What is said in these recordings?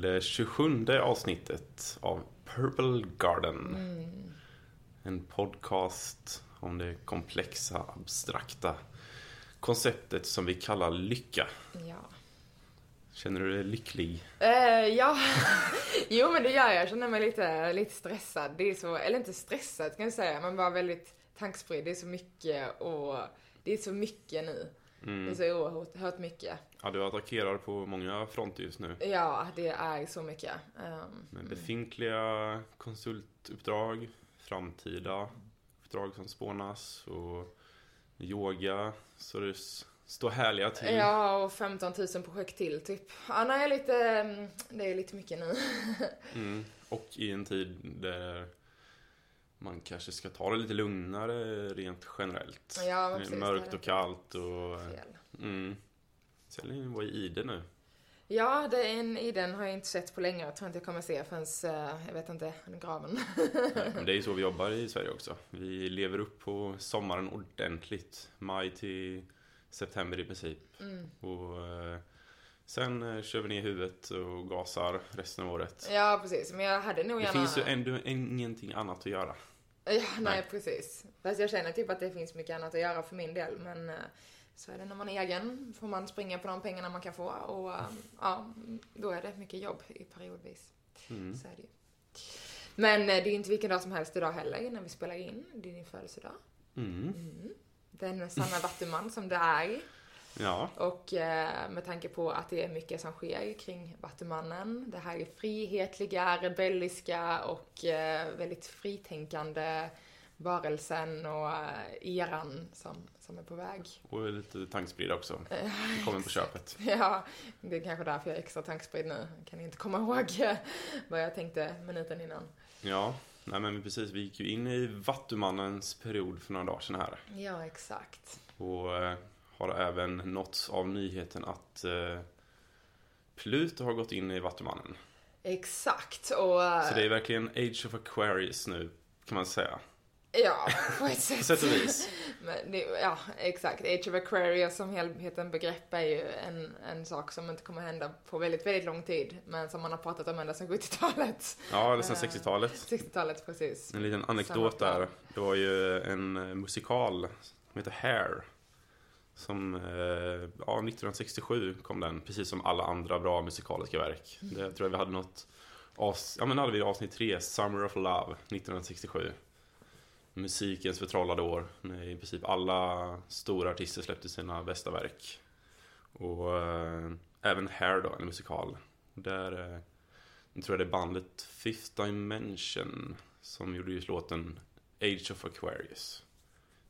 till det 27 avsnittet av Purple Garden. En podcast om det komplexa, abstrakta konceptet som vi kallar lycka. Ja. Känner du dig lycklig? Eh, ja. jo men det gör jag. Jag känner mig lite, lite stressad. Det är så, eller inte stressad kan jag säga, men bara väldigt tankspridd. Det är så mycket och det är så mycket nu. Det är så oerhört mycket. Ja, du attackerar på många fronter just nu. Ja, det är så mycket. Ehm, Med befintliga konsultuppdrag, framtida uppdrag som spånas och yoga. Så det står härliga till. ja, och 15 000 projekt till typ. Ja, nej, lite, mm, det är lite mycket nu. Mm. Och i en tid där man kanske ska ta det lite lugnare rent generellt. Ja, men det är precis, mörkt det och kallt och... Fel. Mm. Sällan var i ide nu. Ja, det är en, i den har jag inte sett på länge. Jag tror inte jag kommer se förrän, eh, jag vet inte, graven. Nej, Men det är ju så vi jobbar i Sverige också. Vi lever upp på sommaren ordentligt. Maj till september i princip. Mm. Och eh, sen eh, kör vi ner huvudet och gasar resten av året. Ja, precis. Men jag hade nog Det gärna... finns ju ändå ingenting annat att göra. Ja, nej, Nej. precis. Fast jag känner typ att det finns mycket annat att göra för min del. Men eh, så är det när man är egen. Får man springa på de pengarna man kan få. Och eh, ja, då är det mycket jobb i periodvis. Mm. Så är det ju. Men eh, det är ju inte vilken dag som helst idag heller när vi spelar in. Det är din födelsedag. Mm. Den sanna vattuman som det är. Ja. Och eh, med tanke på att det är mycket som sker kring Vattumannen. Det här är frihetliga, rebelliska och eh, väldigt fritänkande varelsen och eh, eran som, som är på väg. Och lite tankspridd också. Det kommer på köpet. Ja, det är kanske därför jag är extra tankspridd nu. Jag kan inte komma ihåg vad jag tänkte minuten innan. Ja, nej men precis. Vi gick ju in i Vattumannens period för några dagar sedan här. Ja, exakt. Och har även nåtts av nyheten att eh, Pluto har gått in i Vattumannen. Exakt, och... eh, Så det är verkligen Age of Aquarius nu, kan man säga. Ja, på ett På sätt. sätt och vis. Men det, ja, exakt. Age of Aquarius som helheten begrepp är ju en, en sak som inte kommer hända på väldigt, väldigt lång tid. Men som man har pratat om ända sedan 70-talet. Ja, eller sedan Eh, 60-talet. 60-talet, precis. En liten anekdot där. Det var ju en musikal som heter Hair. Som, eh, ja, 1967 kom den, precis som alla andra bra musikaliska verk. Det jag tror jag vi hade något, ja men hade vi avsnitt 3, Summer of Love, 1967. Musikens förtrollade år, när i princip alla stora artister släppte sina bästa verk. Och eh, även Hair då, en musikal. Där, eh, jag tror jag det är bandet Fifth Dimension som gjorde just låten Age of Aquarius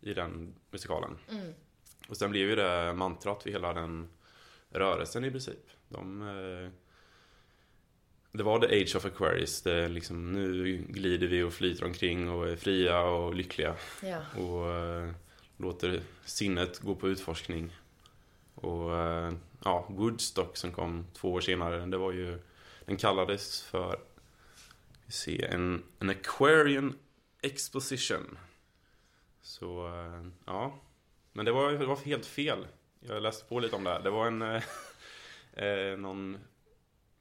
i den musikalen. Mm. Och sen blev ju det mantrat för hela den rörelsen i princip. De, eh, det var the Age of Aquarius. Det är liksom, nu glider vi och flyter omkring och är fria och lyckliga. Ja. Och eh, låter sinnet gå på utforskning. Och eh, ja, Woodstock som kom två år senare, det var ju, den kallades för, se, en, en Aquarian Exposition. Så, ja. Men det var, det var helt fel. Jag läste på lite om det här. Det var en, eh, eh, någon,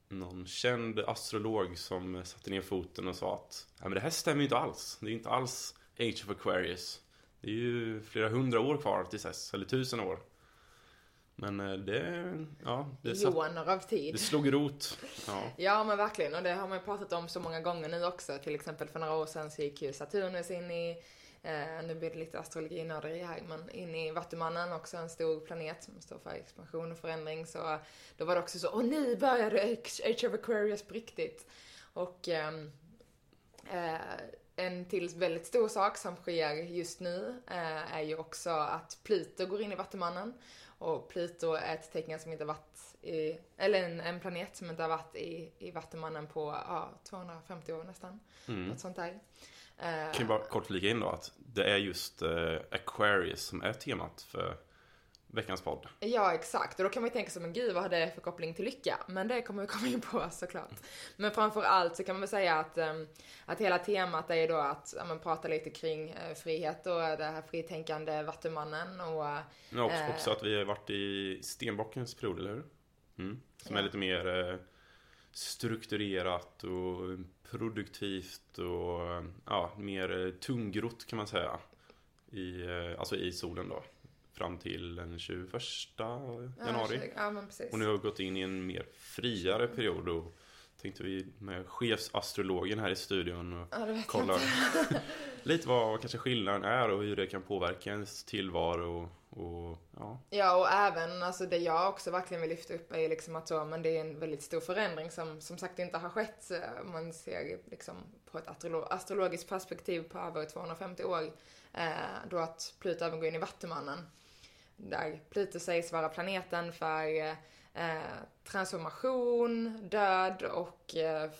någon känd astrolog som satte ner foten och sa att ja, men det här stämmer ju inte alls. Det är inte alls Age of Aquarius. Det är ju flera hundra år kvar till dess, eller tusen år. Men eh, det, ja, det, Joner av tid. det slog rot. Ja. Ja men verkligen och det har man ju pratat om så många gånger nu också. Till exempel för några år sedan så gick ju Saturnus in i, eh, nu blir det lite astrologinörderi här, men in i Vattumannen, också en stor planet som står för expansion och förändring. Så då var det också så, och nu började Age of Aquarius på riktigt. Och ehm, eh, en till väldigt stor sak som sker just nu eh, är ju också att Pluto går in i Vattumannen. Och Pluto är ett tecken som inte har varit i, eller en, en planet som inte har varit i, i Vattumannen på ja, 250 år nästan. Mm. Något sånt där. Eh, Kan jag bara kort flika in då att det är just eh, Aquarius som är temat för veckans podd. Ja, exakt. Och då kan man ju tänka sig, men gud vad har det för koppling till lycka? Men det kommer vi komma in på såklart. Men framför allt så kan man väl säga att, um, att hela temat är ju då att ja, man prata lite kring uh, frihet och det här fritänkande Vattumannen och... Ja, också, också att vi har varit i Stenbockens period, eller hur? Mm. Som ja. är lite mer strukturerat och produktivt och ja, mer tungrott kan man säga. I, alltså i solen då fram till den 21 januari. Ja, och nu har vi gått in i en mer friare period och tänkte vi med chefsastrologen här i studion och ja, kolla lite vad kanske skillnaden är och hur det kan påverka ens tillvaro och, ja. ja, och även alltså det jag också verkligen vill lyfta upp är liksom att så, men det är en väldigt stor förändring som som sagt inte har skett. Man ser liksom på ett astrologiskt perspektiv på över 250 år. Eh, då att Pluto även går in i Vattumannen där Pluto sägs vara planeten för eh, transformation, död och eh,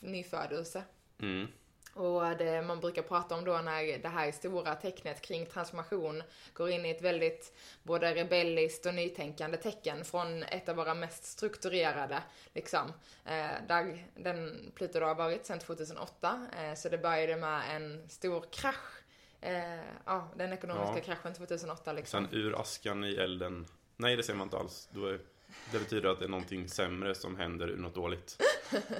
nyfödelse. Mm. Och det man brukar prata om då när det här stora tecknet kring transformation går in i ett väldigt både rebelliskt och nytänkande tecken från ett av våra mest strukturerade, liksom. Eh, där den Pluto då har varit sedan 2008. Eh, så det började med en stor krasch Eh, ja, den ekonomiska ja. kraschen 2008 liksom. Sen ur askan i elden. Nej, det säger man inte alls. Då är, det betyder att det är någonting sämre som händer ur något dåligt.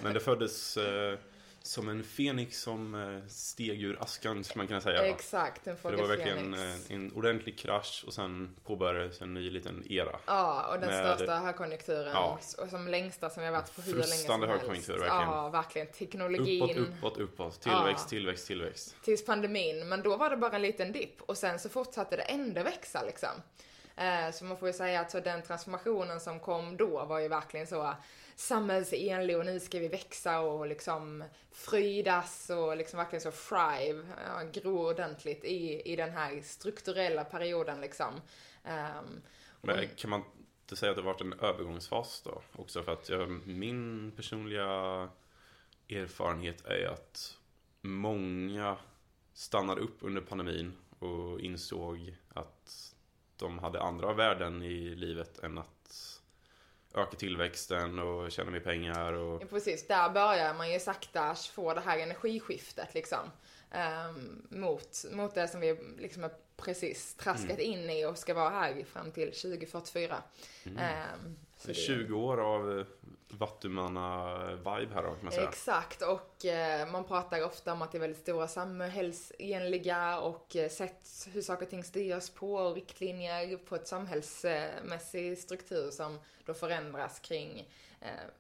Men det föddes eh, som en fenix som eh, steg ur askan, skulle man kunna säga. Exakt, en För Det var verkligen eh, en ordentlig krasch och sen påbörjades en ny liten era. Ja, och den med, största högkonjunkturen. Ja. Och som längsta som vi har varit på hur länge som högkonjunktur, verkligen. Ja, verkligen. Teknologin. Uppåt, uppåt, uppåt. Tillväxt, ja. tillväxt, tillväxt. Tills pandemin. Men då var det bara en liten dipp. Och sen så fortsatte det ändå växa liksom. Eh, så man får ju säga att så den transformationen som kom då var ju verkligen så samhällsenlig och nu ska vi växa och liksom frydas och liksom verkligen så thrive, ja, gro ordentligt i, i den här strukturella perioden liksom. Um, Men kan man inte säga att det varit en övergångsfas då? Också för att jag, min personliga erfarenhet är att många stannade upp under pandemin och insåg att de hade andra värden i livet än att öka tillväxten och tjäna mer pengar. Och... Ja, precis, där börjar man ju sakta få det här energiskiftet liksom. Um, mot, mot det som vi liksom precis traskat mm. in i och ska vara här fram till 2044. Mm. Um, så 20 år av eh, Vattumanna-vibe här då, kan man säga. Exakt, och eh, man pratar ofta om att det är väldigt stora samhällsenliga och eh, sätt hur saker och ting styrs på och riktlinjer på ett samhällsmässig struktur som då förändras kring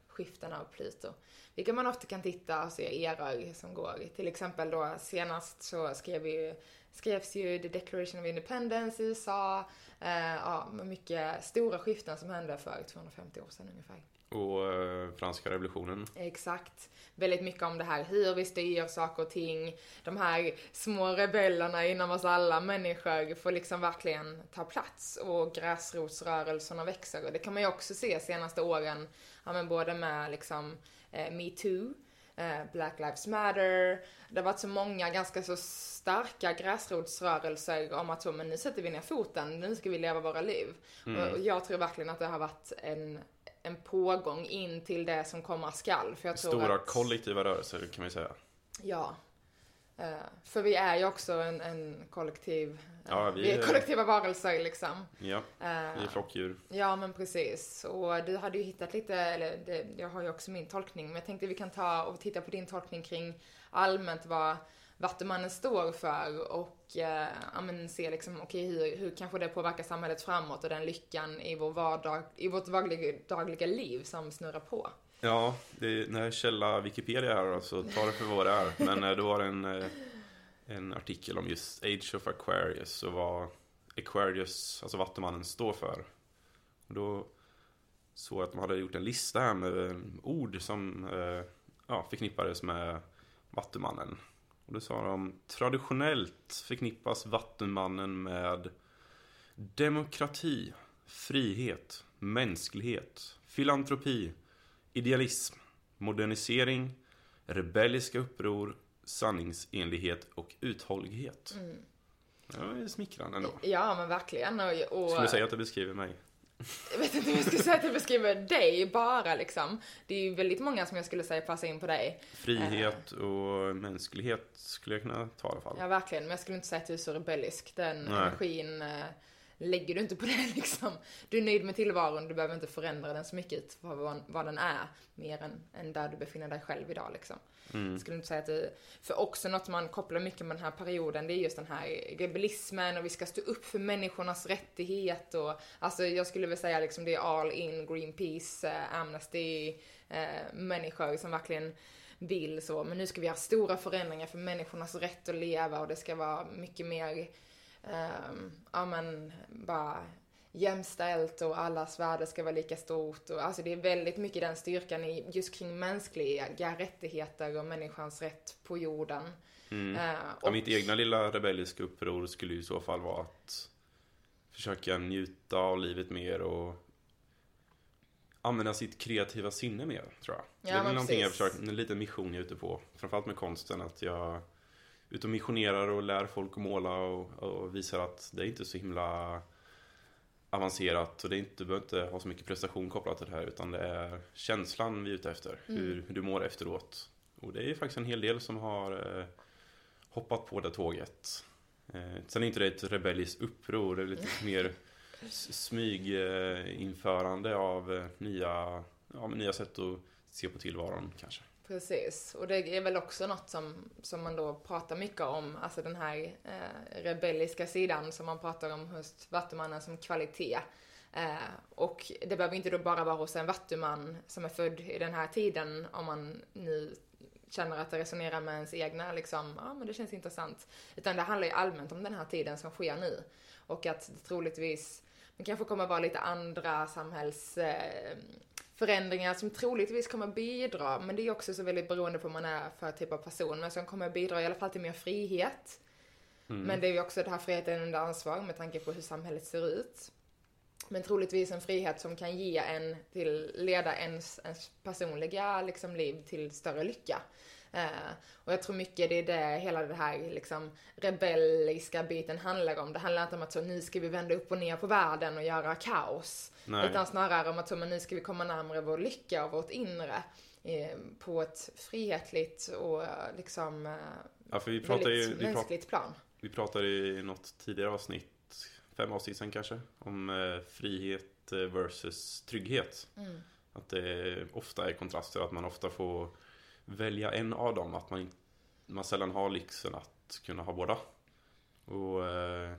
skiften av Pluto. Vilket man ofta kan titta och se eror som går. Till exempel då senast så skrev vi, skrevs ju The Declaration of Independence i USA. Eh, ja, mycket stora skiften som hände för 250 år sedan ungefär. Och eh, franska revolutionen. Exakt. Väldigt mycket om det här hur vi styr saker och ting. De här små rebellerna inom oss alla människor får liksom verkligen ta plats och gräsrotsrörelserna växer. Och det kan man ju också se senaste åren, ja men både med liksom eh, metoo, Black Lives Matter. Det har varit så många ganska så starka gräsrotsrörelser om att så, men nu sätter vi ner foten, nu ska vi leva våra liv. Mm. Och jag tror verkligen att det har varit en en pågång in till det som komma skall. För jag tror Stora att, kollektiva rörelser kan man säga. Ja. Uh, för vi är ju också en, en kollektiv, ja, vi, vi är kollektiva varelser liksom. Ja, uh, vi är flockdjur. Ja men precis. Och du hade ju hittat lite, eller det, jag har ju också min tolkning, men jag tänkte vi kan ta och titta på din tolkning kring allmänt vad Vattumannen står för och eh, ja, men se liksom, okej okay, hur, hur kanske det påverkar samhället framåt och den lyckan i, vår vardag, i vårt dagliga, dagliga liv som snurrar på. Ja, det är, när jag källa Wikipedia här då, så ta det för vad det är. Men eh, då var det en, eh, en artikel om just Age of Aquarius och vad Aquarius, alltså Vattumannen, står för. Och då såg jag att de hade gjort en lista här med eh, ord som ja, förknippades med Vattumannen. Och då sa de traditionellt förknippas Vattenmannen med demokrati, frihet, mänsklighet, filantropi, idealism, modernisering, rebelliska uppror, sanningsenlighet och uthållighet. Mm. Det är smickrande ändå. Ja, men verkligen. Och, och, Skulle du säga att det beskriver mig? Jag vet inte om jag skulle säga att det beskriver dig bara liksom. Det är ju väldigt många som jag skulle säga passar in på dig. Frihet och mänsklighet skulle jag kunna ta i alla fall. Ja, verkligen. Men jag skulle inte säga att du är så rebellisk. Den Nej. energin eh, lägger du inte på det liksom. Du är nöjd med tillvaron, du behöver inte förändra den så mycket för vad, vad den är. Mer än, än där du befinner dig själv idag liksom. Mm. Skulle inte säga att det, för också något man kopplar mycket med den här perioden, det är just den här rebellismen och vi ska stå upp för människornas rättighet och alltså jag skulle väl säga liksom det är all in, Greenpeace, eh, Amnesty, eh, människor som verkligen vill så, men nu ska vi göra stora förändringar för människornas rätt att leva och det ska vara mycket mer, ehm, ja men bara jämställt och allas värde ska vara lika stort. Och, alltså det är väldigt mycket den styrkan i just kring mänskliga rättigheter och människans rätt på jorden. Mm. Ja, och, mitt egna lilla rebelliska uppror skulle ju i så fall vara att försöka njuta av livet mer och använda sitt kreativa sinne mer, tror jag. det är någonting jag precis. försöker, en liten mission jag är ute på. Framförallt med konsten, att jag ute och missionerar och lär folk att måla och, och visar att det är inte så himla avancerat och det är inte, du behöver inte ha så mycket prestation kopplat till det här utan det är känslan vi är ute efter, Mm. hur, hur du mår efteråt. Och det är faktiskt en hel del som har eh, hoppat på det tåget. Eh, sen är inte det ett rebelliskt uppror, det är lite mer smyginförande av eh, nya, ja, nya sätt att se på tillvaron kanske. Precis, och det är väl också något som, som man då pratar mycket om, alltså den här eh, rebelliska sidan som man pratar om hos Vattumannen som kvalitet. Eh, och det behöver inte då bara vara hos en Vattuman som är född i den här tiden, om man nu känner att det resonerar med ens egna, liksom, ja men det känns intressant. Utan det handlar ju allmänt om den här tiden som sker nu. Och att det troligtvis, det kanske kommer vara lite andra samhälls... Eh, förändringar som troligtvis kommer bidra, men det är också så väldigt beroende på vad man är för typ av person, men som kommer bidra i alla fall till mer frihet. Mm. Men det är ju också det här friheten under ansvar med tanke på hur samhället ser ut. Men troligtvis en frihet som kan ge en till, leda ens, ens personliga liksom, liv till större lycka. Eh, och jag tror mycket det är det hela det här liksom rebelliska biten handlar om. Det handlar inte om att så, nu ska vi vända upp och ner på världen och göra kaos. Nej. Utan snarare om att så, men nu ska vi komma närmare vår lycka och vårt inre. Eh, på ett frihetligt och eh, liksom eh, Ja, för vi pratar ju, vi, mänskligt plan. vi pratade i något tidigare avsnitt, fem avsnitt sen kanske, om eh, frihet eh, versus trygghet. Mm. Att det ofta är kontraster, att man ofta får välja en av dem. Att man, man sällan har lyxen att kunna ha båda. Och eh,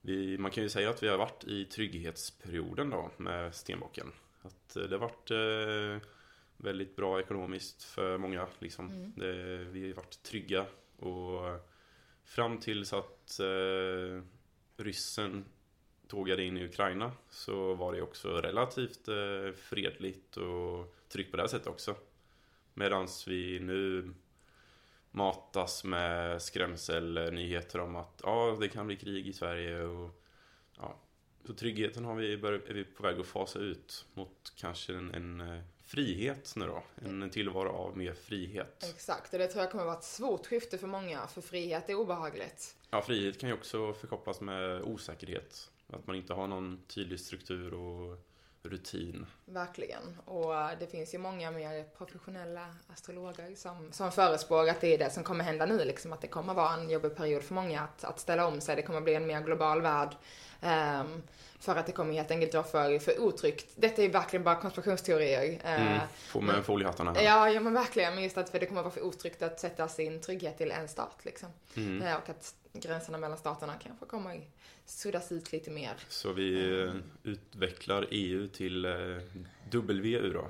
vi, man kan ju säga att vi har varit i trygghetsperioden då med Stenbocken. Att eh, det har varit eh, väldigt bra ekonomiskt för många. Liksom. Mm. Det, vi har varit trygga. Och fram tills att eh, ryssen tågade in i Ukraina så var det också relativt eh, fredligt och tryggt på det här sättet också. Medan vi nu matas med skrämselnyheter om att ja, det kan bli krig i Sverige och ja. Så tryggheten har vi bör, är vi på väg att fasa ut mot kanske en, en eh, frihet nu då. En tillvaro av mer frihet. Exakt, och det tror jag kommer vara ett svårt skifte för många, för frihet är obehagligt. Ja, frihet kan ju också förkopplas med osäkerhet. Att man inte har någon tydlig struktur och rutin. Verkligen. Och det finns ju många mer professionella astrologer som, som förespråkar att det är det som kommer hända nu, liksom att det kommer vara en jobbig period för många att, att ställa om sig. Det kommer bli en mer global värld. ehm, för att det kommer helt enkelt vara för, för otryggt. Detta är ju verkligen bara konspirationsteorier. eh, Mm. Få med foliehattarna här. Ja, ja men verkligen. Men just att för det kommer vara för otryggt att sätta sin trygghet till en stat liksom. Mm. Eh, Och att gränserna mellan staterna kanske kommer suddas ut lite mer. Så vi eh, utvecklar EU till eh, WU då.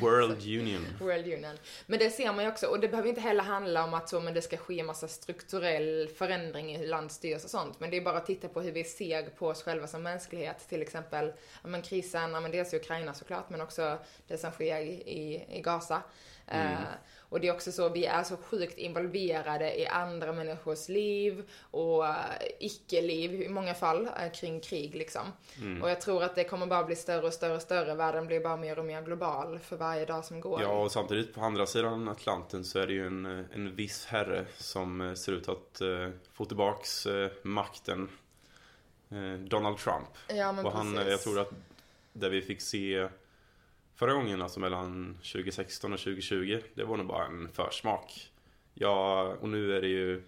World Union. World Union. Men det ser man ju också, och det behöver inte heller handla om att så, men det ska ske massa strukturell förändring i hur land styrs och sånt. Men det är bara att titta på hur vi ser på oss själva som mänsklighet. Till exempel, ja, men krisen, ja, men dels i Ukraina såklart, men också det som sker i, i Gaza. Mm. Eh, Och det är också så, vi är så sjukt involverade i andra människors liv och icke-liv i många fall uh, kring krig liksom. Mm. Och jag tror att det kommer bara bli större och större och större. Världen blir bara mer och mer global för varje dag som går. Ja, och samtidigt på andra sidan Atlanten så är det ju en, en viss herre som eh, ser ut att uh, få tillbaks uh, makten. Uh, Donald Trump. Ja, men och han, precis. jag tror att där vi fick se förra gången, alltså mellan 2016 och 2020, det var nog bara en försmak. Ja, och nu är det ju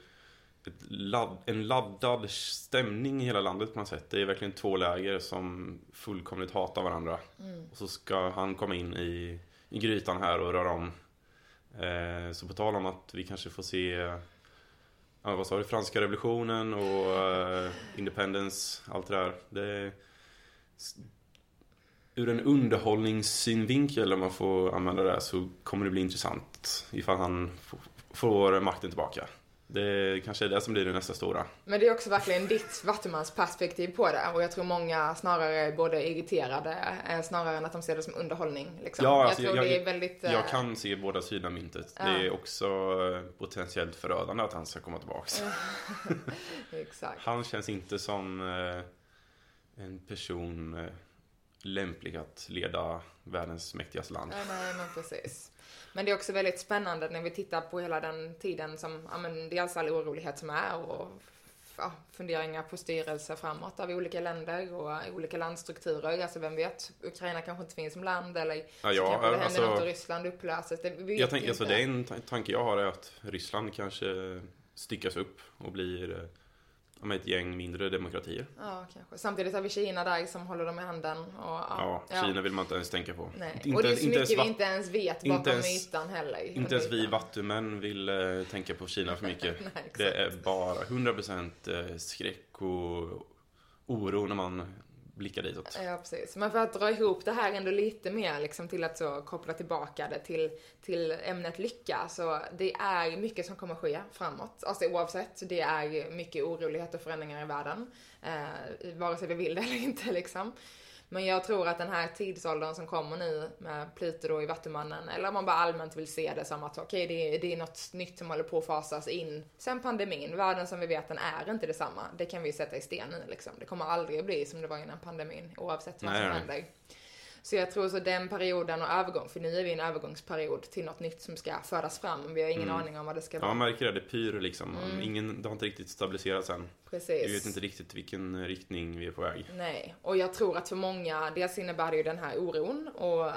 ett ladd, en laddad stämning i hela landet på något sätt. Det är verkligen två läger som fullkomligt hatar varandra. Mm. Och så ska han komma in i, i grytan här och röra om. Eh, så på tal om att vi kanske får se ja, vad sa du, franska revolutionen och eh, independence, allt det där. Det, ur en underhållningssynvinkel, om man får använda det, så kommer det bli intressant ifall han får makten tillbaka. Det kanske är det som blir det nästa stora. Men det är också verkligen ditt Vattumans perspektiv på det. Och jag tror många snarare är både irriterade, eh, snarare än att de ser det som underhållning. Liksom. Ja, jag alltså, jag- det är väldigt... eh, Jag kan se båda sidor av myntet. Ja. Det är också eh, potentiellt förödande att han ska komma tillbaks. Han känns inte som eh, en person eh, lämplig att leda världens mäktigaste land. Ja, nej, men precis. Men det är också väldigt spännande när vi tittar på hela den tiden som, ja men dels all orolighet som är och ja, funderingar på styrelse framåt av olika länder och olika landstrukturer. Alltså vem vet, Ukraina kanske inte finns som land eller Ja, så ja, kanske det händer alltså- något och Ryssland upplöses. Det, vet Jag tänker, ju alltså, det är en ta- tanke jag har är att Ryssland kanske styckas upp och blir men ett gäng mindre demokratier. Ja, kanske. Samtidigt har vi Kina där som håller dem i handen. Och, Ja, ja, Kina vill man inte ens tänka på. Nej. Inte, och det är så inte mycket ens vi inte ens vet inte bakom ens- ytan heller. Inte ens vi vattumän vill eh, tänka på Kina för mycket. Nej, det är bara 100% eh, skräck och oro när man blicka ditåt. Ja, precis. Men för att dra ihop det här ändå lite mer liksom till att så koppla tillbaka det till, till ämnet lycka. Så det är mycket som kommer ske framåt. Alltså oavsett, det är mycket oroligheter och förändringar i världen. Eh, vare sig vi vill det eller inte liksom. Men jag tror att den här tidsåldern som kommer nu med Pluto då i Vattumannen, eller om man bara allmänt vill se det som att okej, det, är- det är något nytt som håller på att fasas in. Sen pandemin, världen som vi vet den är inte detsamma. Det kan vi sätta i sten nu liksom. Det kommer aldrig bli som det var innan pandemin, oavsett vad Nej, som nej. händer. Så jag tror så den perioden och övergång, för nu är vi i en övergångsperiod till något nytt som ska födas fram. Vi har ingen Mm. aning om vad det ska Ja, vara. man märker det. Det pyr liksom. Mm. Ingen, det har inte riktigt stabiliserats än. Precis. Vi vet inte riktigt vilken riktning vi är på väg. Nej, och jag tror att för många, dels innebär det ju den här oron och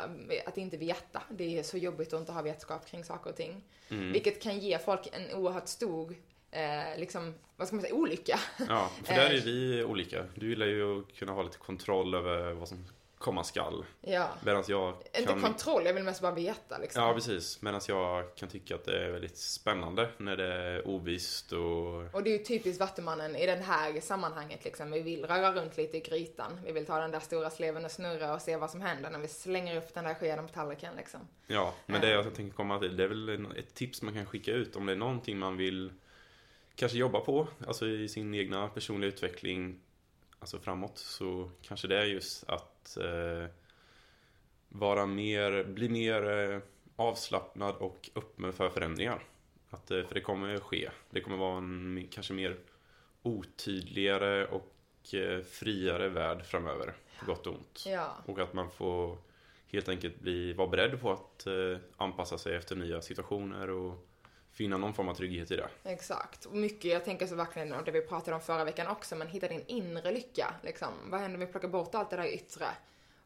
att inte veta. Det är så jobbigt att inte ha vetskap kring saker och ting. Mm. Vilket kan ge folk en oerhört stor, eh, liksom, vad ska man säga, olycka. Ja, för där Eh. är vi olika. Du gillar ju att kunna ha lite kontroll över vad som komma skall. Ja. Medan jag Inte kan... kontroll, jag vill mest bara veta liksom. Ja, precis. Medan jag kan tycka att det är väldigt spännande när det är ovisst och... Och det är ju typiskt Vattumannen i det här sammanhanget liksom. Vi vill röra runt lite i grytan. Vi vill ta den där stora sleven och snurra och se vad som händer när vi slänger upp den där skeden på tallriken liksom. Ja, men det jag tänker komma till, det är väl ett tips man kan skicka ut om det är någonting man vill kanske jobba på, alltså i sin egna personliga utveckling, alltså framåt, så kanske det är just att eh, vara mer, bli mer eh, avslappnad och öppen för förändringar. Att, eh, för det kommer ske. Det kommer vara en kanske mer otydligare och eh, friare värld framöver, på gott och ont. Ja. Och att man får helt enkelt bli, vara beredd på att eh, anpassa sig efter nya situationer och finna någon form av trygghet i det. Exakt. Och mycket, jag tänker så verkligen, och det vi pratade om förra veckan också, men hitta din inre lycka. Liksom. Vad händer om vi plockar bort allt det där yttre?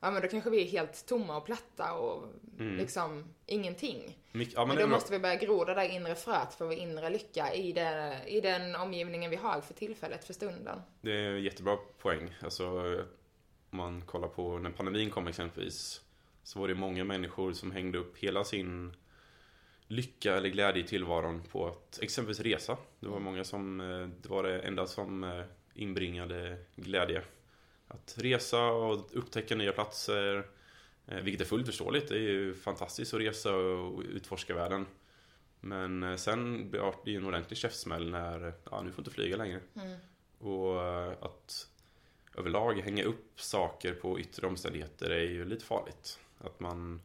Ja men då kanske vi är helt tomma och platta och liksom ingenting. Mycket, ja, Men, men då måste vi börja gro det där inre fröet för vår inre lycka i, det, i den omgivningen vi har för tillfället, för stunden. det är en jättebra poäng. Alltså, om man kollar på när pandemin kom exempelvis, så var det många människor som hängde upp hela sin lycka eller glädje i tillvaron på att exempelvis resa. Det var många som, eh, det var det enda som eh, inbringade glädje. Att resa och upptäcka nya platser, eh, vilket är fullt förståeligt. Det är ju fantastiskt att resa och utforska världen. Men sen blev det ju en ordentlig käftsmäll när, ja nu får inte flyga längre. Och eh, att överlag hänga upp saker på yttre omständigheter är ju lite farligt. Att man,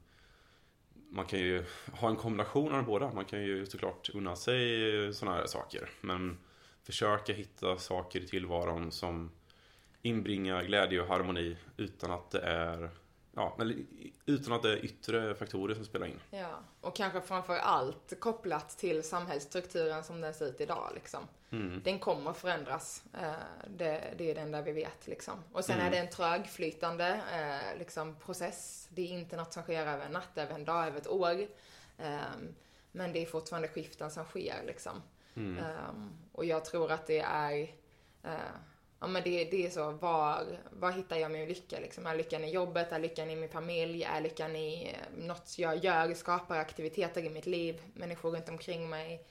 man kan ju ha en kombination av båda. Man kan ju såklart unna sig sådana här saker. Men försöka hitta saker i tillvaron som inbringar glädje och harmoni utan att det är Ja, utan att det är yttre faktorer som spelar in. Ja, och kanske framför allt kopplat till samhällsstrukturen som den ser ut idag liksom. Mm. Den kommer förändras. Eh, det, det är det enda vi vet liksom. Och sen Mm. är det en trögflytande eh, liksom, process. Det är inte något som sker över en natt, över en dag, över ett år. Ehm, Men det är fortfarande skiften som sker liksom. Mm. Ehm, och jag tror att det är, eh, ja men det, det är så, var, var hittar jag min lycka liksom? Är lyckan i jobbet? Är lyckan i min familj? Är lyckan i eh, något jag gör, skapar aktiviteter i mitt liv? Människor runt omkring mig?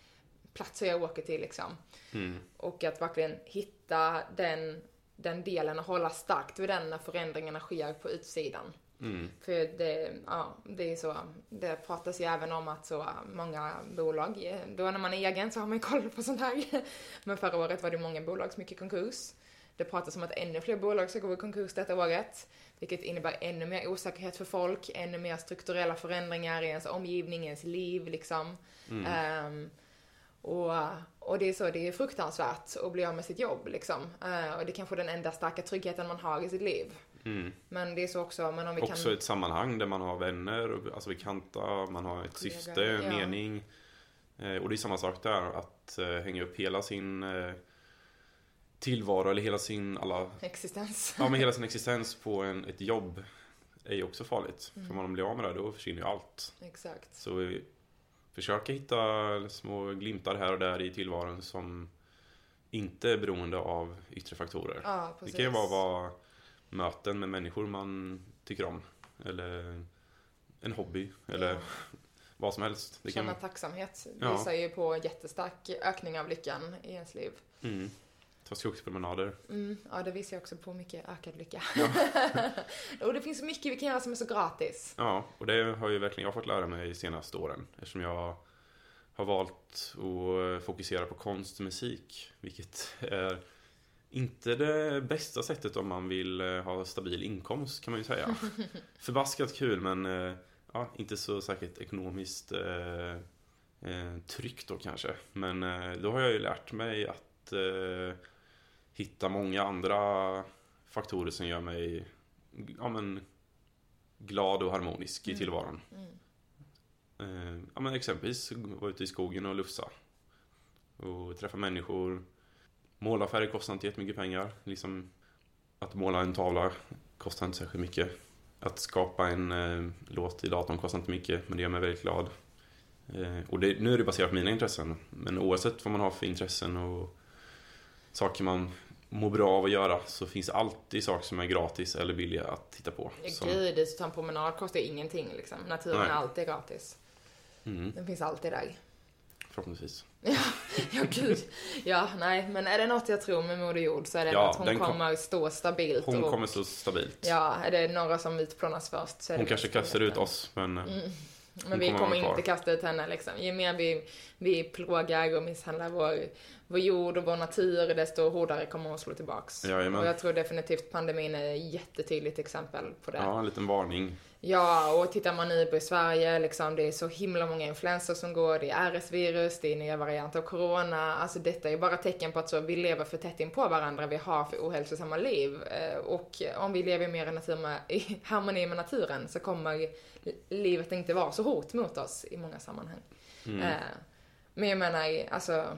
Platser jag åker till liksom. Mm. Och att verkligen hitta den, den delen och hålla starkt vid den när förändringarna sker på utsidan. Mm. För det, ja, det är så, det pratas ju även om att så många bolag, eh, då när man är egen så har man koll på sånt här. Men förra året var det många bolag som gick i konkurs. Det pratas om att ännu fler bolag ska gå i konkurs detta året. Vilket innebär ännu mer osäkerhet för folk, ännu mer strukturella förändringar i ens omgivning, i ens liv liksom. Mm. Ehm, och, och det är så, det är fruktansvärt att bli av med sitt jobb liksom. Eh, och det är kanske den enda starka tryggheten man har i sitt liv. Mm. Men det är så också, men om vi Också kan... ett sammanhang där man har vänner, och- alltså bekanta, man har ett syfte, ja. mening. Eh, Och det är samma sak där, att eh, hänga upp hela sin eh, tillvaro eller hela sin, alla, Existens. ja men hela sin existens på en, ett jobb är ju också farligt. Mm. För om man blir av med det, då försvinner ju allt. Exakt. Så eh, försöka hitta små glimtar här och där i tillvaron som inte är beroende av yttre faktorer. Ja, Det precis. kan ju vara, vara möten med människor man tycker om. Eller en hobby. Eller Ja. vad som helst. Det kan, Känna tacksamhet Ja. visar ju på jättestark ökning av lyckan i ens liv. mm, ta skogspromenader. Mm, ja, det visar ju också på mycket ökad lycka. och det finns så mycket vi kan göra som är så gratis. Ja, och det har ju verkligen jag fått lära mig de senaste åren. Eftersom jag har valt att fokusera på konst och musik. Vilket är inte det bästa sättet om man vill eh, ha stabil inkomst kan man ju säga. Förbaskat kul men eh, ja, inte så säkert ekonomiskt eh, eh, tryggt då kanske. Men eh, då har jag ju lärt mig att eh, hitta många andra faktorer som gör mig ja, men, glad och harmonisk i Mm. tillvaron. Mm. Eh, ja, men exempelvis vara ute i skogen och lufsa. Och träffa människor. Målarfärg kostar inte jättemycket pengar. Liksom, att måla en tavla kostar inte särskilt mycket. Att skapa en eh, låt i datorn kostar inte mycket, men det gör mig väldigt glad. Eh, och det, nu är det baserat på mina intressen. Men oavsett vad man har för intressen och saker man mår bra av att göra så finns alltid saker som är gratis eller billiga att titta på. Som, Gud, en promenad kostar ingenting liksom. Naturen Nej. är alltid gratis. mm, Den finns alltid där. förhoppningsvis. Ja, gud. Ja, nej, men är det något jag tror med Moder Jord så är det Ja, att hon den kom- kommer stå stabilt. Hon och, kommer stå stabilt. Ja, är det några som utplånas först så är Hon det kanske kastar ut oss, men eh, Mm. Men vi kommer inte kasta ut henne liksom. Ju mer vi, vi plågar och misshandlar vår, vår jord och vår natur, desto hårdare kommer hon slå tillbaks. Jajamän. Och jag tror definitivt pandemin är ett jättetydligt exempel på det. ja, en liten varning. Ja, och tittar man nu på Sverige, liksom, det är så himla många influenser som går, det är RS-virus, det är nya varianter av corona. Alltså detta är bara tecken på att så, vi lever för tätt in på varandra, vi har för ohälsosamma liv. Eh, Och om vi lever mer i, natur med, i harmoni med naturen så kommer livet inte vara så hot mot oss i många sammanhang. Mm. Eh, Men jag menar, alltså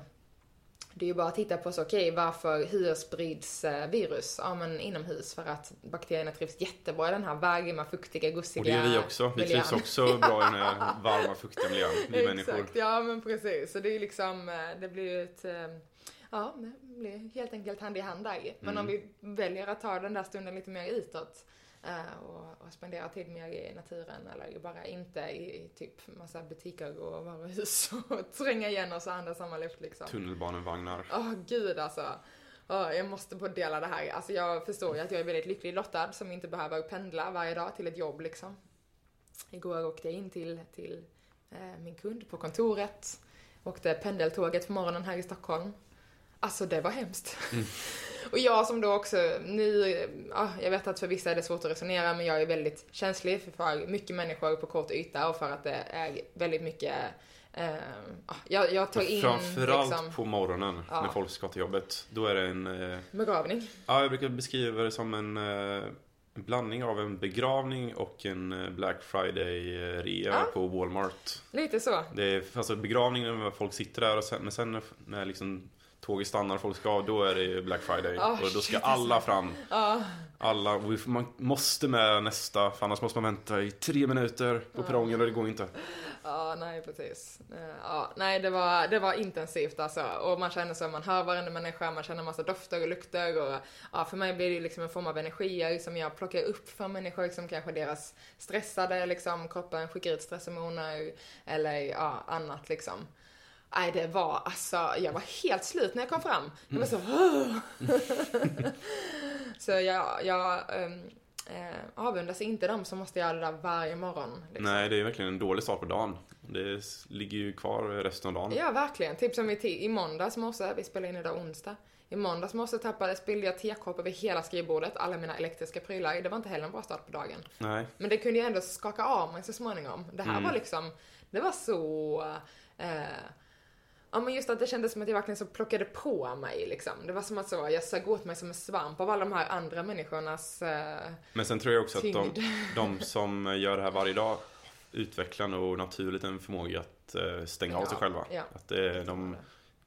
det är ju bara att titta på så, okej, varför hur sprids eh, virus? Ja, men inomhus för att bakterierna trivs jättebra i den här varma, fuktiga, gussiga Och det gör vi också. Vi miljön. trivs också bra i den här varma, fuktiga miljön. Vi människor. Exakt, ja men precis. Så det är ju liksom, eh, det blir ju ett, eh, ja, det blir helt enkelt hand i hand där. Men Mm. om vi väljer att ta den där stunden lite mer utåt och, och spendera tid mer i naturen eller bara inte i, i typ massa butiker och varuhus och tränga igen oss och andas samma luft liksom. Tunnelbanevagnar. Åh gud alltså. Åh, jag måste få dela det här. Alltså jag förstår ju att jag är väldigt lycklig lottad som inte behöver pendla varje dag till ett jobb liksom. Igår åkte jag in till, till eh, min kund på kontoret. Åkte pendeltåget på morgonen här i Stockholm. Alltså det var hemskt. Och jag som då också, nu, ja, jag vet att för vissa är det svårt att resonera men jag är väldigt känslig för, mycket människor på kort yta och för att det är väldigt mycket ja, jag, jag tar in Framförallt liksom, på morgonen Ja. när folk ska till jobbet. Då är det en... Eh, begravning. ja, jag brukar beskriva det som en, en blandning av en begravning och en Black Friday-rea på Walmart. Lite så. Det är alltså begravningen när folk sitter där och sen, men sen när, när liksom tåget stannar och folk ska av, då är det ju Black Friday. Oh, och då ska alla fram. Ja, Alla, man måste med nästa, för annars måste man vänta i tre minuter på perrongen och det går inte. ja, nej precis. Eh, Ja, nej, det var, det var intensivt alltså. Och man känner så, man hör varenda människa, man känner massa dofter och lukter och ja, för mig blir det ju liksom en form av energi som jag plockar upp för människor, liksom kanske deras stressade liksom, kroppen skickar ut stresshormoner eller ja, annat liksom. Nej, det var alltså, jag var helt slut när jag kom fram. Jag var så, Så jag, jag ähm, eh, avundas inte dem som måste göra det där varje morgon. Liksom. Nej, det är verkligen en dålig start på dagen. Det ligger ju kvar resten av dagen. Ja, verkligen. Typ som i, i måndags morse, vi spelar in idag onsdag. I måndags morse tappade, spillde jag tekopp över hela skrivbordet, alla mina elektriska prylar. Det var inte heller en bra start på dagen. Nej. Men det kunde jag ändå skaka av mig så småningom. Det här Mm. var liksom, det var så... Eh, ja men just att det kändes som att jag verkligen så plockade på mig liksom. Det var som att så, jag sög åt mig som en svamp av alla de här andra människornas... Eh, Men sen tror jag också att de, Tyngd. de som gör det här varje dag utvecklar nog naturligt en förmåga att eh, stänga av Ja, sig själva. ja. Att det, de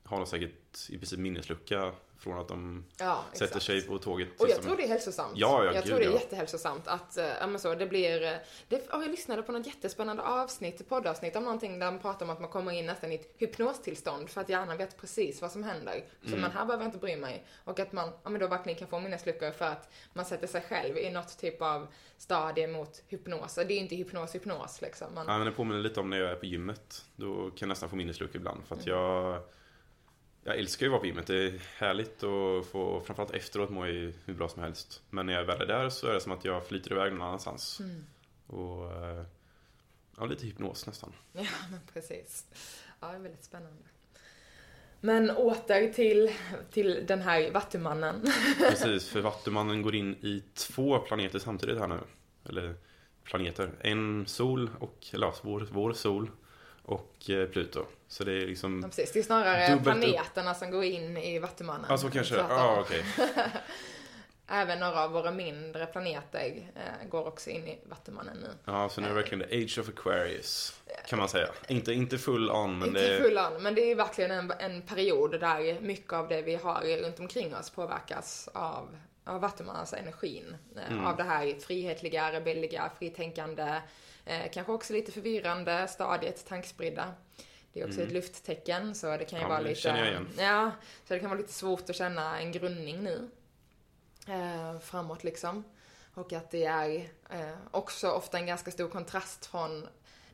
har nog säkert i princip minneslucka från att de ja, sätter sig på tåget. Och jag som- tror det är hälsosamt. Ja, ja, jag gud, tror det är ja. jättehälsosamt att, eh, ja men så, det blir, eh, det, ja, jag lyssnade på något jättespännande avsnitt, poddavsnitt om någonting där de pratar om att man kommer in nästan i ett hypnostillstånd för att hjärnan vet precis vad som händer. Så Mm. men här behöver jag inte bry mig. Och att man, ja men då verkligen kan få minnesluckor för att man sätter sig själv i något typ av stadie mot hypnos. Det är ju inte hypnos, hypnos liksom. Man, Ja, men det påminner lite om när jag är på gymmet. Då kan jag nästan få minnesluckor ibland. För att Mm. jag, jag älskar ju att vara på gymmet. Det är härligt att få, framförallt efteråt må jag hur bra som helst. Men när jag väl är där så är det som att jag flyter iväg någon annanstans. Mm. Och eh, ja, lite hypnos nästan. Ja, men precis. Ja, det är väldigt spännande. Men åter till, till den här vattumannen. Precis, för Vattumannen går in i två planeter samtidigt här nu. Eller planeter. En sol och, eller vår, vår sol och eh, Pluto. Så det är Ja, liksom... precis. Det är snarare Dubbelt upp. planeterna som går in i Vattumannen. Alltså kanske, ja okej. Även några av våra mindre planeter eh, går också in i Vattumannen nu. Ja, så nu är det verkligen the age of Aquarius. Kan man säga. Inte, inte full on, men Inte det är... full on, men det är verkligen en, en period där mycket av det vi har runt omkring oss påverkas av, av Vattumannens energin. Eh, Mm. Av det här frihetliga, rebelliga, fritänkande, eh, kanske också lite förvirrande stadiet tankspridda. Det är också ett lufttecken, så det kan ju Mm. Ja, vara lite... Ja, så det kan vara lite svårt att känna en grundning nu. Eh, framåt liksom. Och att det är eh, också ofta en ganska stor kontrast från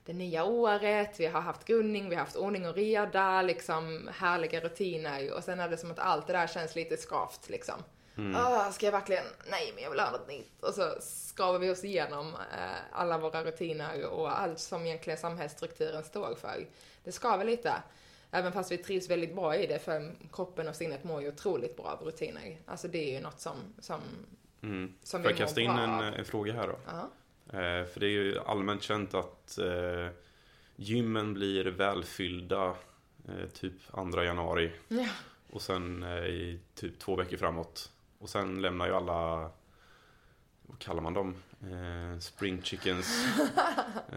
det nya året, vi har haft grundning, vi har haft ordning och reda, liksom härliga rutiner och sen är det som att allt det där känns lite skavt liksom. Mm. Ah, ska jag verkligen? Nej, men jag vill ha något nytt. Och så skavar vi oss igenom eh, alla våra rutiner och allt som egentligen samhällsstrukturen står för. Det skaver lite. Även fast vi trivs väldigt bra i det, för kroppen och sinnet mår ju otroligt bra av rutiner. Alltså det är ju något som, som, Mm. som Får vi jag kasta mår in bra en, av. en fråga här då? Ja. Eh, för det är ju allmänt känt att eh, gymmen blir välfyllda eh, typ 2 januari. Ja. Och sen eh, i typ två veckor framåt. Och sen lämnar ju alla, vad kallar man dem? Eh, spring chickens. eh,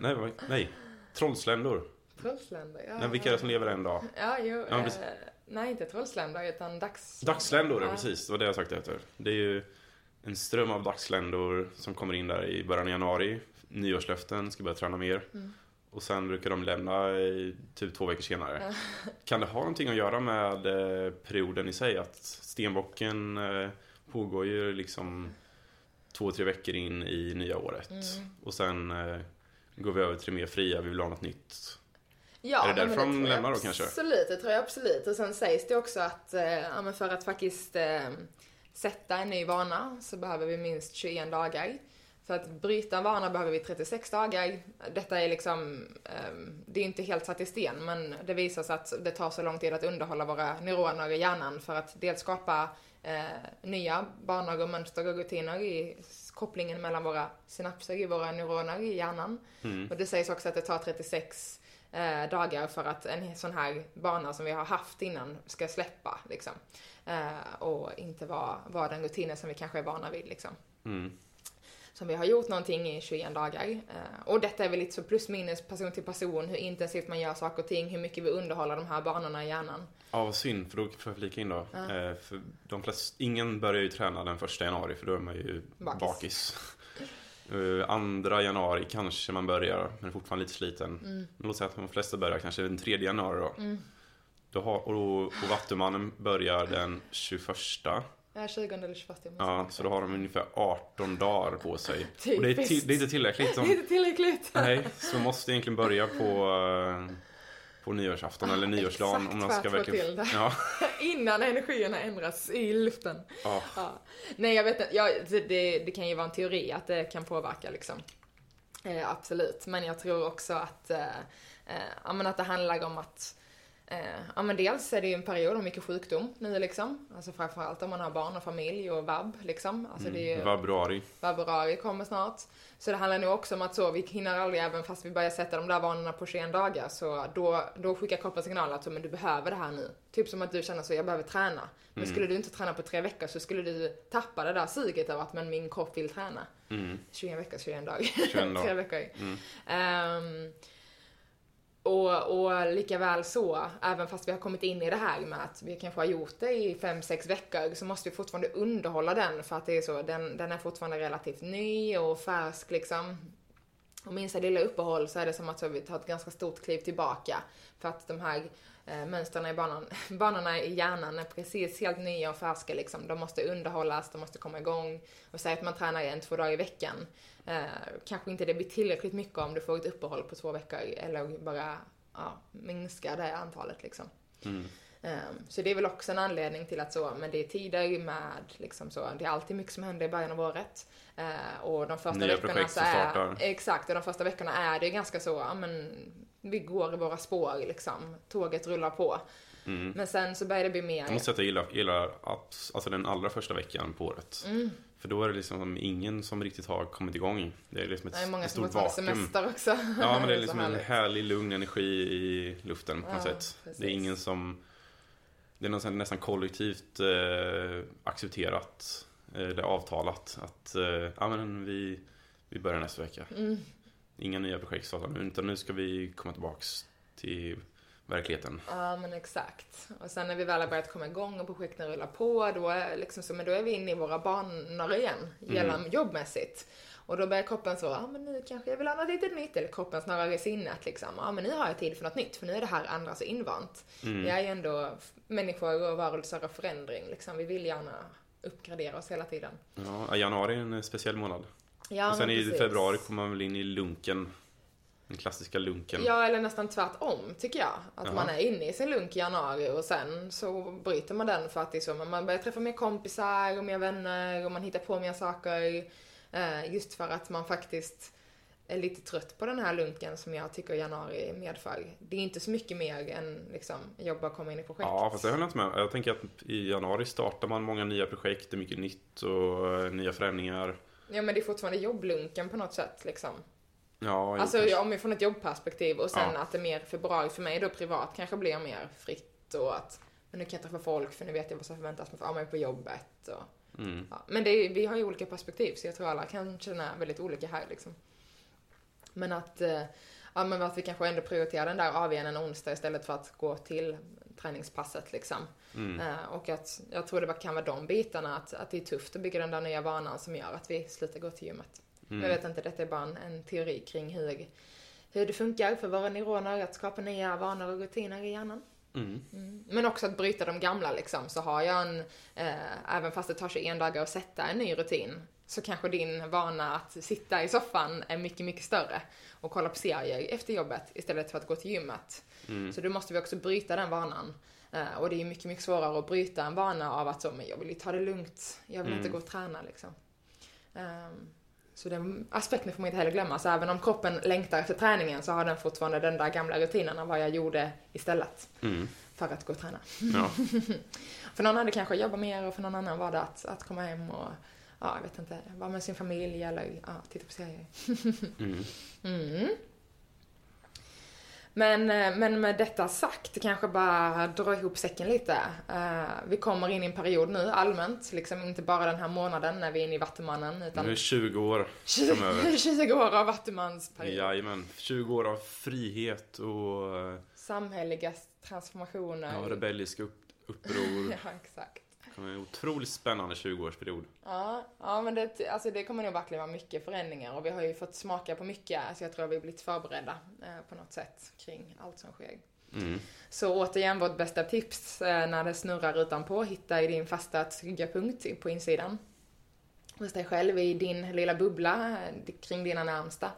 nej, vad- nej, trollsländor. Trollsländer, ja. Nej, vilka är det som lever en dag? Ja, jo. Ja, eh, precis. nej, inte trollsländer utan dags... Dagsländor, ja. Ja. precis. Det var det jag sökte efter. Det är ju en ström av dagsländor som kommer in där i början av januari. Nyårslöften, ska börja träna mer. Mm. Och sen brukar de lämna typ två veckor senare. Kan det ha någonting att göra med eh, perioden i sig? Att stenbocken eh, pågår ju liksom två, tre veckor in i nya året. Mm. Och sen eh, går vi över till det mer fria, vi vill ha något nytt. Ja, Är det därför de lämnar då kanske? Absolut, det tror jag absolut. Och sen sägs det också att eh, för att faktiskt eh, sätta en ny vana så behöver vi minst 21 dagar. Så att bryta en vana behöver vi 36 dagar. Detta är liksom, ehm, det är inte helt satt i sten, men det visar sig att det tar så lång tid att underhålla våra neuroner i hjärnan för att dels skapa eh, nya banor och mönster och rutiner i kopplingen mellan våra synapser i våra neuroner i hjärnan. Mm. Och det sägs också att det tar 36 eh, dagar för att en sån här bana som vi har haft innan ska släppa liksom. Eh, och inte vara, vara den rutinen som vi kanske är vana vid liksom. Mm. Som vi har gjort någonting i 21 dagar. Eh, och detta är väl lite så plus minus person till person, hur intensivt man gör saker och ting, hur mycket vi underhåller de här banorna i hjärnan. Ja, vad synd, för då får jag flika in då. Ja. Eh, för de flesta, ingen börjar ju träna den första januari, för då är man ju Bakis. bakis. Eh, andra januari kanske man börjar, men är fortfarande lite sliten. Mm. Men Låt säga att de flesta börjar kanske den tredje januari då. Mm. då har, och, och Vattumannen börjar den 21. Ja, 20 eller 21 jag måste Ja, så då har de ungefär 18 dagar på sig. Och det är, Typiskt. till, det är inte tillräckligt. Det är inte tillräckligt. nej, så man måste egentligen börja på, eh, på nyårsafton eller nyårsdagen. exakt om för ska verkligen... till det. Ja, Innan energierna ändras i luften. ja. Ja. Nej, jag vet inte. Ja, det, det, kan ju vara en teori att det kan påverka liksom. Eh, absolut. Men jag tror också att, eh, eh, att det handlar om att Eh, ja men dels är det ju en period av mycket sjukdom nu liksom. Alltså framförallt om man har barn och familj och vab liksom. Alltså det är ju, Mm, Februari. februari kommer snart. Så det handlar nog också om att så, vi hinner aldrig, även fast vi börjar sätta de där vanorna på 21 dagar, så då, då skickar kroppen signaler att så, men du behöver det här nu. Typ som att du känner så, jag behöver träna. Men Mm. skulle du inte träna på tre veckor så skulle du tappa det där suget av att, men min kropp vill träna. Mm. 21 veckor, 21 dagar. 21 dagar. tre veckor. Mm. Ehm, och, och lika väl så, även fast vi har kommit in i det här med att vi kanske har gjort det i fem sex veckor, så måste vi fortfarande underhålla den för att det är så, den, den är fortfarande relativt ny och färsk liksom. Och minsta lilla uppehåll så är det som att vi tar ett ganska stort kliv tillbaka. För att de här eh, mönstren i banan, banorna i hjärnan är precis helt nya och färska liksom. De måste underhållas, de måste komma igång. Och säg att man tränar en, två dagar i veckan. Eh, kanske inte det blir tillräckligt mycket om du får ett uppehåll på två veckor eller bara ja, minska det antalet liksom. Mm. Ehm, Så det är väl också en anledning till att så, men det är tider med liksom så, det är alltid mycket som händer i början av året. Eh, Och de första Nya veckorna så är, exakt, och de första veckorna är det ganska så, ja men vi går i våra spår liksom. Tåget rullar på. Mm. Men sen så börjar det bli mer, Jag måste säga att jag gillar, gillar alltså den allra första veckan på året. mm, För då är det liksom ingen som riktigt har kommit igång. Det är liksom ett, det är många ett stort vakuum. semester också. Ja, men det är liksom en härlig lugn energi i luften på något Ja, sätt. precis. Det är ingen som... Det är nästan, nästan kollektivt eh, accepterat, eh, eller avtalat att eh, ja, men vi, vi börjar nästa vecka. Mm. Inga nya projekt startar nu, utan nu ska vi komma tillbaks till verkligheten. Ja men exakt. Och sen när vi väl har börjat komma igång och projekten rullar på, då är, liksom så, men då är vi inne i våra banor igen, gällande jobbmässigt. Och då börjar kroppen så, ja men nu kanske jag vill ha något lite nytt, eller kroppen snarare sinnet liksom, ja men nu har jag tid för något nytt, för nu är det här andra så invant. Mm. Vi är ju ändå människor och varelser av förändring liksom, vi vill gärna uppgradera oss hela tiden. Ja, januari är en speciell månad. Ja, och sen i februari kommer man väl in i lunken. Den klassiska lunken. Ja, eller nästan tvärtom tycker jag. Att Ja. man är inne i sin lunk i januari och sen så bryter man den för att det är så, man börjar träffa mer kompisar och mer vänner och man hittar på mer saker. Eh, just för att man faktiskt är lite trött på den här lunken som jag tycker januari medför. Det är inte så mycket mer än liksom jobba och komma in i projekt. Ja, fast det håller jag inte med. Jag tänker att i januari startar man många nya projekt, det är mycket nytt och eh, nya förändringar. Ja, men det är fortfarande jobblunken på något sätt liksom. Ja, Alltså kanske. om vi får ett jobbperspektiv och sen Ja. att det mer februari för mig då privat kanske blir mer fritt och att men nu kan jag träffa folk för nu vet jag vad som förväntas av mig på jobbet och Mm. ja. Men är, vi har ju olika perspektiv så jag tror alla kan känna väldigt olika här liksom. Men att, eh, ja men att vi kanske ändå prioriterar den där AWn en onsdag istället för att gå till träningspasset liksom. Mm. Eh, och att jag tror det bara kan vara de bitarna, att, att det är tufft att bygga den där nya vanan som gör att vi slutar gå till gymmet. Mm. Jag vet inte, detta är bara en, en teori kring hur, hur det funkar för våra neuroner att skapa nya vanor och rutiner i hjärnan. Mm. Mm. Men också att bryta de gamla liksom, så har jag en, eh, även fast det tar 21 dagar att sätta en ny rutin, så kanske din vana att sitta i soffan är mycket, mycket större och kolla på serier efter jobbet istället för att gå till gymmet. Mm. Så då måste vi också bryta den vanan. Eh, och det är mycket, mycket svårare att bryta en vana av att så, men jag vill ju ta det lugnt, jag vill Mm. inte gå och träna liksom. Ehm, Så den aspekten får man inte heller glömma. Så även om kroppen längtar efter träningen så har den fortfarande den där gamla rutinen av vad jag gjorde istället Mm. för att gå och träna. Ja. För någon hade kanske jobba mer och för någon annan var det att, att komma hem och ja, jag vet inte, vara med sin familj eller ja, titta på serier. Mm. Mm. Men, eh, men med detta sagt, kanske bara dra ihop säcken lite. Eh, vi kommer in i en period nu allmänt, liksom inte bara den här månaden när vi är inne i Vattumannen, Nu är utan det 20 år 20, framöver. 20 år av Vattumansperiod. Jajamän. 20 år av frihet och eh, Samhälleliga transformationer. ja, rebelliska upp, uppror. Ja, exakt. Kommer en otroligt spännande 20-årsperiod. Ja, ja men det, alltså det kommer nog verkligen vara mycket förändringar och vi har ju fått smaka på mycket, så jag tror vi har blivit förberedda eh, på något sätt kring allt som sker. Mm. Så återigen, vårt bästa tips eh, när det snurrar utanpå, hitta i din fasta trygga punkt på insidan. Hos dig själv, i din lilla bubbla, eh, kring dina närmsta.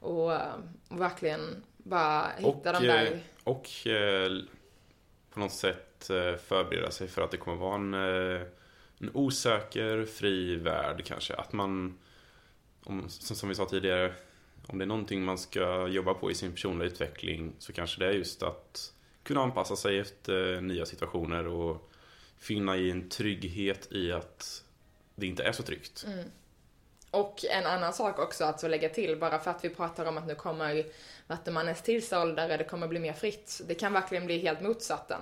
Och eh, verkligen bara hitta Och, de där... eh, Och eh, på något sätt Eh, förbereda sig för att det kommer vara en, eh, en osäker, fri värld kanske. Att man, om, som, vi sa tidigare, om det är någonting man ska jobba på i sin personliga utveckling så kanske det är just att kunna anpassa sig efter eh, nya situationer och finna i en trygghet i att det inte är så tryggt. Mm. Och en annan sak också att så lägga till, bara för att vi pratar om att nu kommer Vattenmannens tidsålder, det kommer bli mer fritt. Det kan verkligen bli helt motsatsen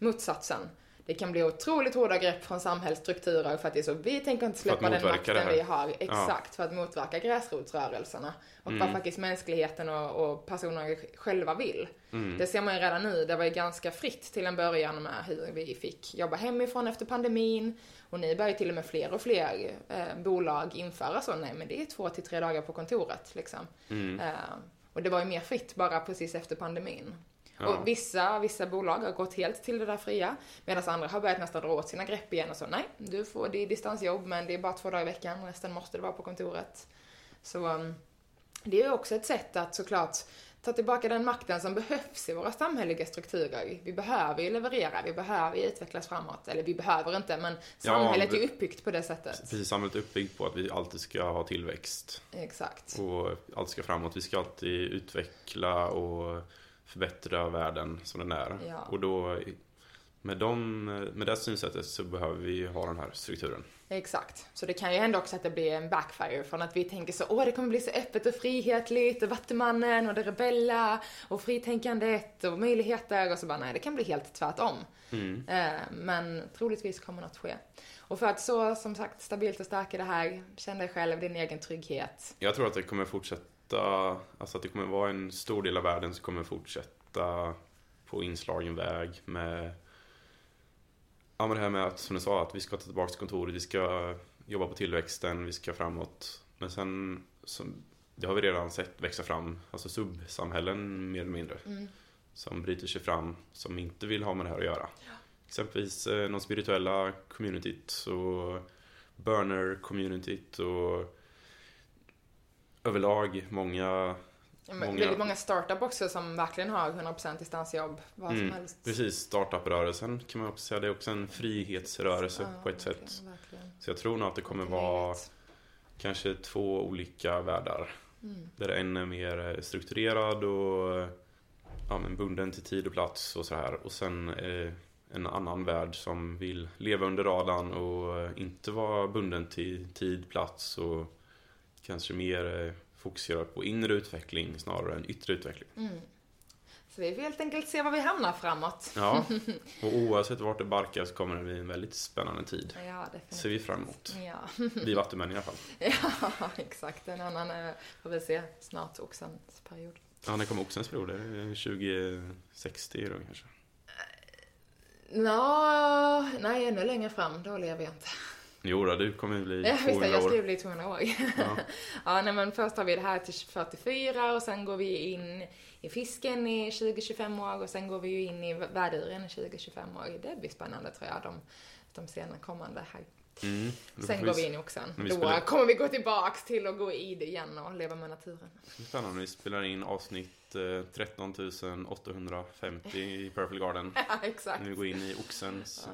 motsatsen. Det kan bli otroligt hårda grepp från samhällsstrukturer för att det är så, vi tänker inte släppa den makten vi har, exakt, för att motverka gräsrotsrörelserna. Och vad Mm. faktiskt mänskligheten och, och personer själva vill. Mm. Det ser man ju redan nu, det var ju ganska fritt till en början med hur vi fick jobba hemifrån efter pandemin. Och ni börjar till och med fler och fler eh, bolag införa så, nej men det är två till tre dagar på kontoret liksom. Mm. Eh, och det var ju mer fritt bara precis efter pandemin. Ja. Och vissa, vissa bolag har gått helt till det där fria, medan andra har börjat nästan dra åt sina grepp igen och så, nej, du får, det är distansjobb men det är bara två dagar i veckan, resten måste det vara på kontoret. Så um, det är ju också ett sätt att såklart ta tillbaka den makten som behövs i våra samhälleliga strukturer. Vi behöver ju leverera, vi behöver ju utvecklas framåt. Eller vi behöver inte, men samhället är vi- uppbyggt på det sättet. Precis, samhället är uppbyggt på att vi alltid ska ha tillväxt. Exakt. Och allt ska framåt. Vi ska alltid utveckla och förbättra världen som den är. Ja. Och då, med, dem, med det synsättet så behöver vi ha den här strukturen. Exakt. Så det kan ju hända också att det blir en backfire från att vi tänker så, åh det kommer bli så öppet och frihetligt och Vattumannen och det rebella och fritänkandet och möjligheter och så bara nej, det kan bli helt tvärtom. Mm. Eh, men troligtvis kommer något ske. Och för att så, som sagt, stabilt och stark i det här, känn dig själv, din egen trygghet. Jag tror att det kommer fortsätta, alltså att det kommer vara en stor del av världen som kommer fortsätta på inslagen väg med Ja men det här med att, som du sa, att vi ska ta tillbaka till kontoret, vi ska jobba på tillväxten, vi ska framåt. Men sen, som, det har vi redan sett växa fram, alltså subsamhällen mer eller mindre. Mm. Som bryter sig fram, som inte vill ha med det här att göra. Exempelvis eh, de spirituella communityt och burner-communityt och överlag många Många- Väldigt många startup också som verkligen har 100% distansjobb, vad som Mm, helst. Precis, startup-rörelsen kan man också säga. Det är också en frihetsrörelse Ja, på ett verkligen, sätt. verkligen. Så jag tror nog att det kommer vara kanske två olika världar. Mm. Där en är mer eh, strukturerad och ja, men bunden till tid och plats och så här. Och sen eh, en annan värld som vill leva under radarn och inte vara bunden till tid, plats och kanske mer eh, fokusera på inre utveckling snarare än yttre utveckling. Mm. Så vi får helt enkelt se var vi hamnar framåt. Ja, och oavsett vart det barkar så kommer det bli en väldigt spännande tid. Ja, definitivt. Ser vi fram emot. Ja. Vi vattumän i alla fall. ja, exakt. En annan eh, får vi se snart, oxens period. Ja, när kommer oxens period? Är det 2060 då kanske? Nå, nej, ännu längre fram, då lever jag inte. Jo då, du kommer bli Ja, visst, 200 jag ska ju år. bli 200 år. Ja. ja, nej, men först har vi det här till 44 och sen går vi in i fisken i 20-25 år och sen går vi ju in i värduren i 20-25 år. Det blir spännande tror jag, de, de senare kommande här. Mm. Sen går vi in i oxen. Då spelar- kommer vi gå tillbaks till att gå i det igen och leva med naturen. Spännande. Vi spelar in avsnitt eh, 13 850 i Purple Garden. Ja, exakt. När vi går in i oxens...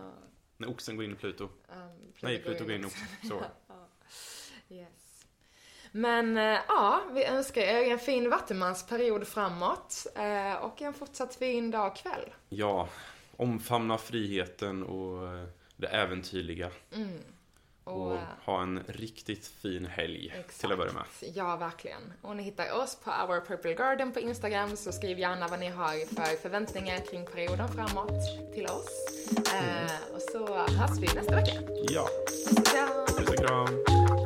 När oxen går in i Pluto. um, Nej, Pluto går in i oxen. Så. Ja. Yes. Men eh, ja, vi önskar er en fin vattenmansperiod framåt eh, och en fortsatt fin dag och kväll. Ja, omfamna friheten och eh, det äventyrliga. Mm. Och, eh, ha en riktigt fin helg Exakt. till att börja med. Ja, verkligen. Och ni hittar oss på Our Purple Garden på Instagram, så skriv gärna vad ni har för förväntningar kring perioden framåt till oss. Eh, och så hörs vi nästa vecka. Ja, och puss och kram.